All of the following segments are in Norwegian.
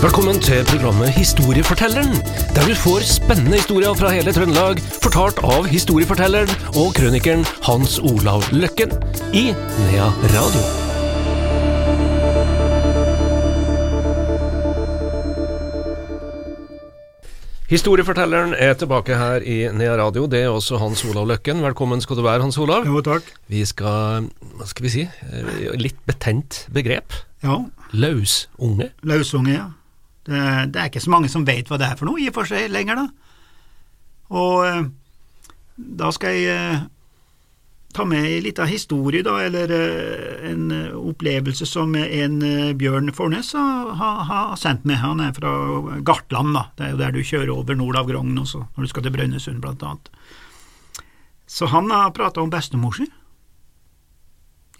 Velkommen til programmet Historiefortelleren, der du får spennende historier fra hele Trøndelag, fortalt av historiefortelleren og krønikeren Hans Olav Løkken i Nea Radio. Historiefortelleren er tilbake her i Nea Radio. Det er også Hans Olav Løkken. Velkommen skal du være, Hans Olav. Jo, takk. Vi skal, hva skal vi si, eh, litt betent begrep. Ja, Lausunge. Lausunge, ja. Det, det er ikke så mange som vet hva det er for noe, i og for seg, lenger, da. Og eh, da skal jeg eh, ta med ei lita historie, da, eller eh, en opplevelse som en Bjørn Fornes har, har, sendt meg. Han er fra Gartland, da. Det er jo der du kjører over nord av Grogn også, når du skal til Brønnøysund, blant annet. Så han har prata om bestemor si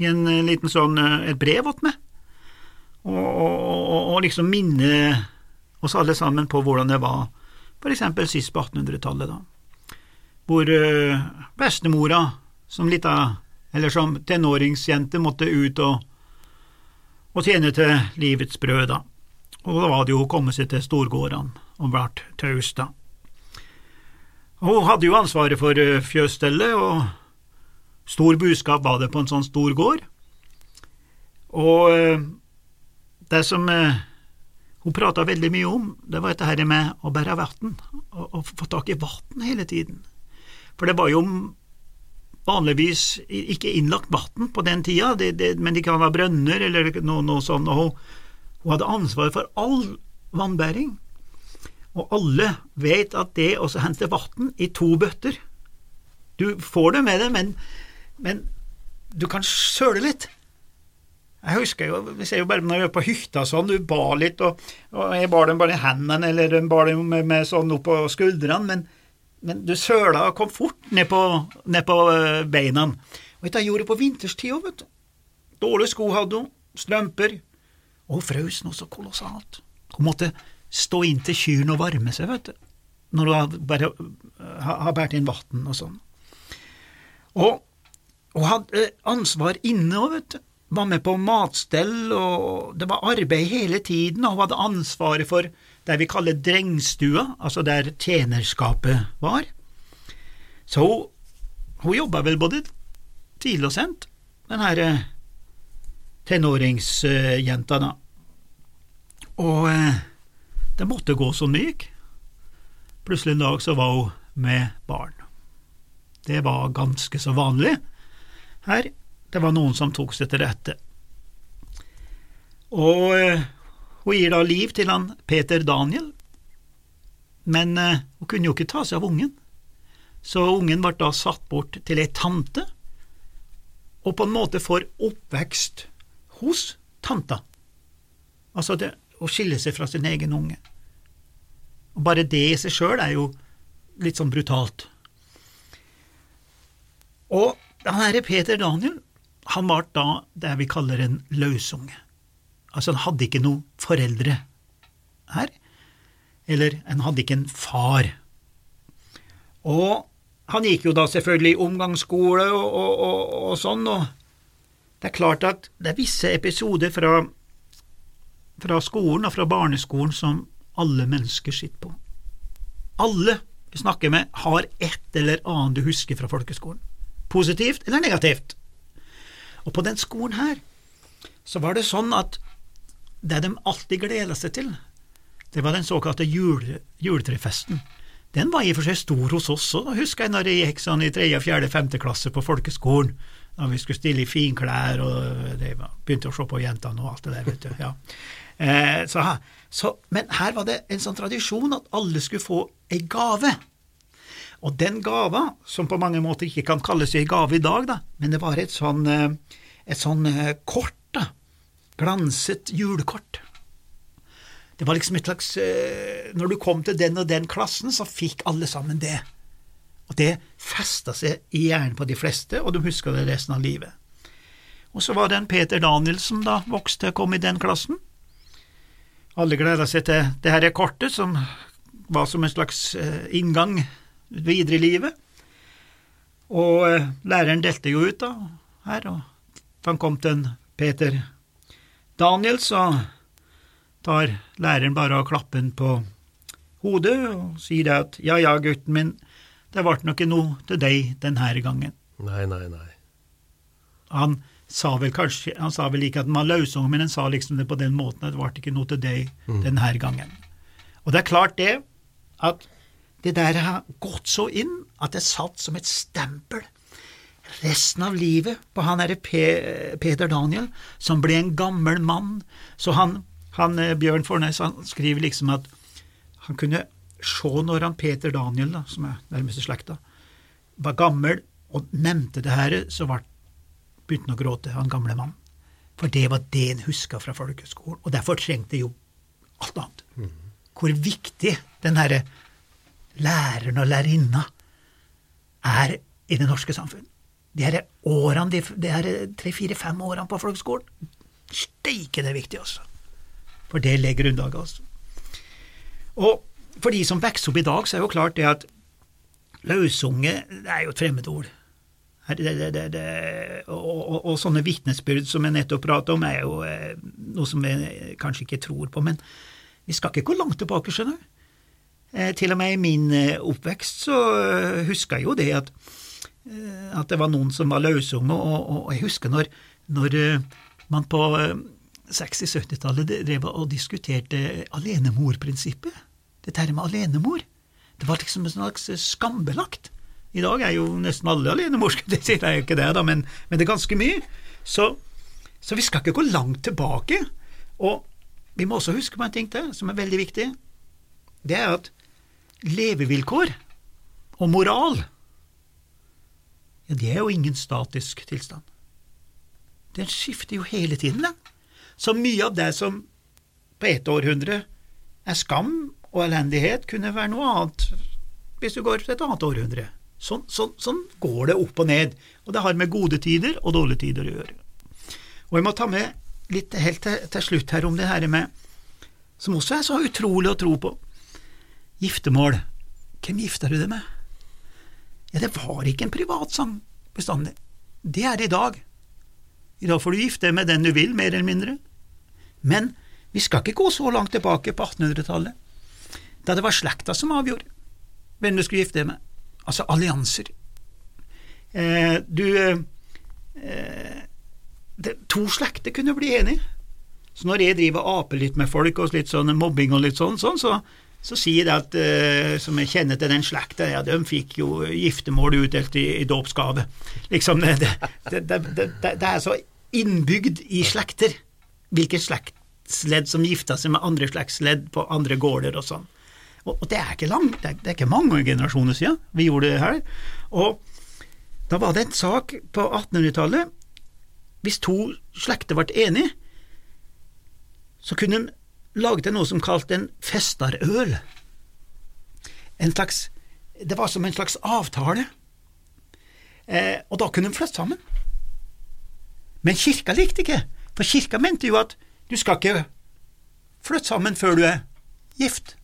i en liten sånn, et brev åt meg, og, og, liksom minne oss alle sammen på hvordan det var for eksempel sist på 1800-tallet, da, hvor eh, bestemora som lita, eller som tenåringsjente måtte ut og, og tjene til livets brød, da, og da var det jo å komme seg til storgårdene og vært taus, da. Hun hadde jo ansvaret for eh, fjøsstellet, og stor buskap var det på en sånn stor gård. Og eh, det som hun prata veldig mye om, det var dette her med å bære vann, og, få tak i vann hele tiden. For det var jo vanligvis ikke innlagt vann på den tida, det, det, men det kan være brønner eller noe, noe sånt, og hun, hun hadde ansvaret for all vannbæring. Og alle vet at det å hente vann i to bøtter Du får det med deg, men, men du kan søle litt. Jeg husker jo, vi ser jo bare når vi er på hytta sånn, du bar litt, og, og jeg bar dem bare i hendene, eller de bar dem med, med sånn opp på skuldrene, men, men du søla og kom fort ned på, ned på eh, beina. Og dette gjorde jeg på vinterstid òg, vet du. Dårlige sko hadde hun, strømper, og hun frøs noe så kolossalt. Hun måtte stå inntil kyrne og varme seg, vet du, når hun bare eh, har båret inn vann og sånn. Og hun hadde ansvar inne òg, vet du. Var med på matstell, og det var arbeid hele tiden, og hun hadde ansvaret for det vi kaller drengstua, altså der tjenerskapet var. Så hun, hun jobba vel både tidlig og sent, den her eh, tenåringsjenta, da. Og eh, det måtte gå som det gikk. Plutselig en dag så var hun med barn. Det var ganske så vanlig her. Det var noen som tok seg til rette. Og eh, hun gir da liv til han Peter Daniel, men eh, hun kunne jo ikke ta seg av ungen, så ungen ble da satt bort til ei tante, og på en måte får oppvekst hos tanta. Altså det å skille seg fra sin egen unge. Og bare det i seg sjøl er jo litt sånn brutalt. Og han herre Peter Daniel, han var da det vi kaller en løsunge. Altså, han hadde ikke noen foreldre her, eller han hadde ikke en far. Og han gikk jo da selvfølgelig i omgangsskole og, og, og, og sånn, og det er klart at det er visse episoder fra, fra skolen og fra barneskolen som alle mennesker sitter på. Alle vi snakker med, har et eller annet du husker fra folkeskolen. Positivt eller negativt. Og på den skolen her så var det sånn at det de alltid gleda seg til, det var den såkalte jule, juletrefesten. Den var i og for seg stor hos oss òg, husker jeg når jeg gikk sånn i tredje, fjerde, femte klasse på folkeskolen, da vi skulle stille i finklær og var, begynte å se på jentene og alt det der, vet du. ja. Eh, så, så, men her var det en sånn tradisjon at alle skulle få ei gave. Og den gava, som på mange måter ikke kan kalles ei gave i dag, da, men det var et sånn, eh, et sånn eh, kort, da, glanset julekort. Det var liksom et slags eh, Når du kom til den og den klassen, så fikk alle sammen det. Og det festa seg i hjernen på de fleste, og de huska det resten av livet. Og så var det en Peter Danielsen da vokste og kom i den klassen. Alle gleda seg til det her kortet, som var som en slags inngang videre i livet. Og eh, læreren delte jo ut da, her, og han kom til en Peter Daniel, så tar læreren bare og klapper den på hodet og sier det at ja ja, gutten min, det ble nok ikke noe til deg denne gangen. Nei, nei, nei. Han sa vel kanskje, han sa vel ikke at han var løsung, men han sa liksom det på den måten at det ble ikke noe til deg denne gangen. Og det er klart det, at det der har gått så inn at det satt som et stempel resten av livet på han derre Peter Daniel, som ble en gammel mann. Så han, han eh, Bjørn Fornes han skriver liksom at han kunne se når han Peter Daniel, da, som er nærmeste slekta, var gammel og nevnte det her, så begynte han å gråte, han gamle mannen. For det var det en huska fra folkeskolen, og derfor trengte jo alt annet. Hvor viktig den herre læreren og lærerinna er i det norske samfunn. De her årene, de, de her tre-fire-fem årene på folkeskolen, steike det er viktig, altså. For det legger grunnlaget, altså. Og for de som vokser opp i dag, så er jo klart det at løsunge det er jo et fremmedord. Det, det, det, og, og, og, sånne vitnesbyrd som jeg nettopp pratet om, er jo eh, noe som jeg kanskje ikke tror på, men vi skal ikke gå langt tilbake, skjønner du. Eh, til og med i min eh, oppvekst så eh, husker jeg jo det at, at det var noen som var løsunge, og, og, jeg husker når, når man på 60-70-tallet drev og diskuterte alenemorprinsippet. Dette her med alenemor. Det var liksom en slags skambelagt. I dag er jo nesten alle alenemor, det sier jeg ikke det, da, men, men, det er ganske mye. Så, så, vi skal ikke gå langt tilbake. Og vi må også huske på en ting til som er veldig viktig. Det er at levevilkår og moral, ja, det er jo ingen statisk tilstand. Den skifter jo hele tiden, den. Så mye av det som på et århundre er skam og elendighet, kunne være noe annet hvis du går til et annet århundre. Sånn, sånn, sånn, går det opp og ned, og det har med gode tider og dårlige tider å gjøre. Og jeg må ta med litt helt til, til slutt her om det her med, som også er så utrolig å tro på, giftermål. Hvem gifter du deg med? Ja, det var ikke en privatsang bestandig. Det er det i dag. I dag får du gifte deg med den du vil, mer eller mindre. Men vi skal ikke gå så langt tilbake på 1800-tallet, da det var slekta som avgjorde hvem du skulle gifte deg med altså allianser. Eh, du eh, det, To slekter kunne bli enige. Så når jeg driver og aper litt med folk og litt sånn mobbing og litt sånn, sånn så, så sier det at eh, som jeg kjenner til den slekta, ja, de fikk jo giftermål utdelt i, i dåpsgave. Liksom, det, det, det, det, er så innbygd i slekter hvilke slektsledd som gifta seg med andre slektsledd på andre gårder og sånn. Og, det er ikke langt, det er, det er, ikke mange generasjoner siden vi gjorde det her. Og da var det en sak på 1800-tallet. Hvis to slekter ble enige, så kunne en til noe som kalte en festarøl. En slags Det var som en slags avtale. Eh, og da kunne en flytte sammen. Men kirka likte ikke, for kirka mente jo at du skal ikke flytte sammen før du er gift.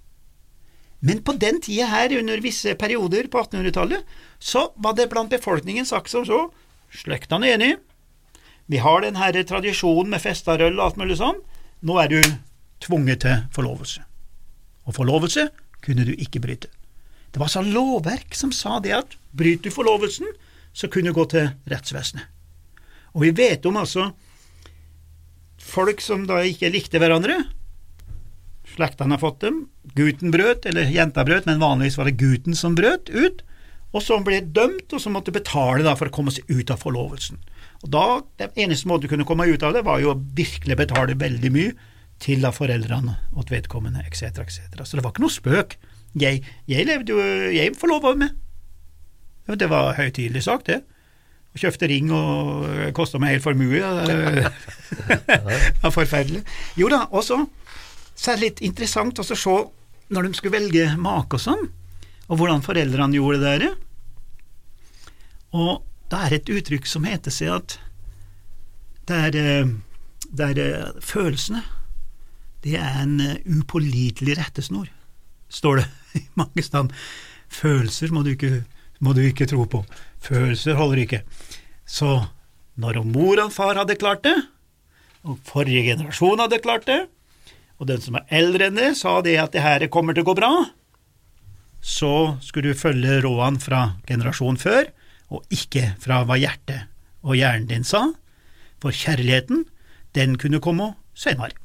Men på den tida her, under visse perioder på 1800-tallet, så var det blant befolkningen sagt som så, slektene er enige, vi har den her tradisjonen med festarøl og alt mulig sånn, nå er du tvunget til forlovelse. Og forlovelse kunne du ikke bryte. Det var altså lovverk som sa det at bryter du forlovelsen, så kunne du gå til rettsvesenet. Og vi vet om altså folk som da ikke likte hverandre, Slektene har fått dem. Gutten brøt, eller jenta brøt, men vanligvis var det gutten som brøt ut, og som ble dømt, og som måtte betale for å komme seg ut av forlovelsen. Og da, Den eneste måten du kunne komme ut av det, var jo å virkelig betale veldig mye til da foreldrene åt vedkommende, etc., etc. Så det var ikke noe spøk. Jeg, jeg levde jo Jeg forlova med. Det var høytidelig sagt, det. Og kjøpte ring og kosta meg helt formue. Det var forferdelig. Jo da, og så så er det litt interessant å se når de skulle velge make og sånn, og hvordan foreldrene gjorde det der. Og det er et uttrykk som heter seg at det er, eh, det er eh, følelsene det er en eh, upålitelig rettesnor, står det i mange steder. Følelser må du, ikke, må du ikke tro på. Følelser holder ikke. Så når mor og far hadde klart det, og forrige generasjon hadde klart det, og den som er eldre enn det, sa det at det her kommer til å gå bra, så skulle du følge rådene fra generasjonen før, og ikke fra hva hjertet og hjernen din sa, for kjærligheten, den kunne komme senere.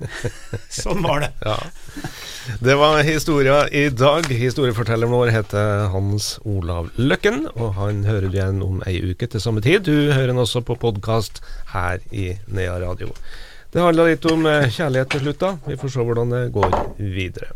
sånn var det. Ja. Det var historia i dag. Historiefortelleren vår heter Hans Olav Løkken, og han hører du igjen om ei uke til samme tid. Du hører han også på podkast her i Nea Radio. Det handla litt om eh, kjærlighet til slutt, da. Vi får se hvordan det går videre.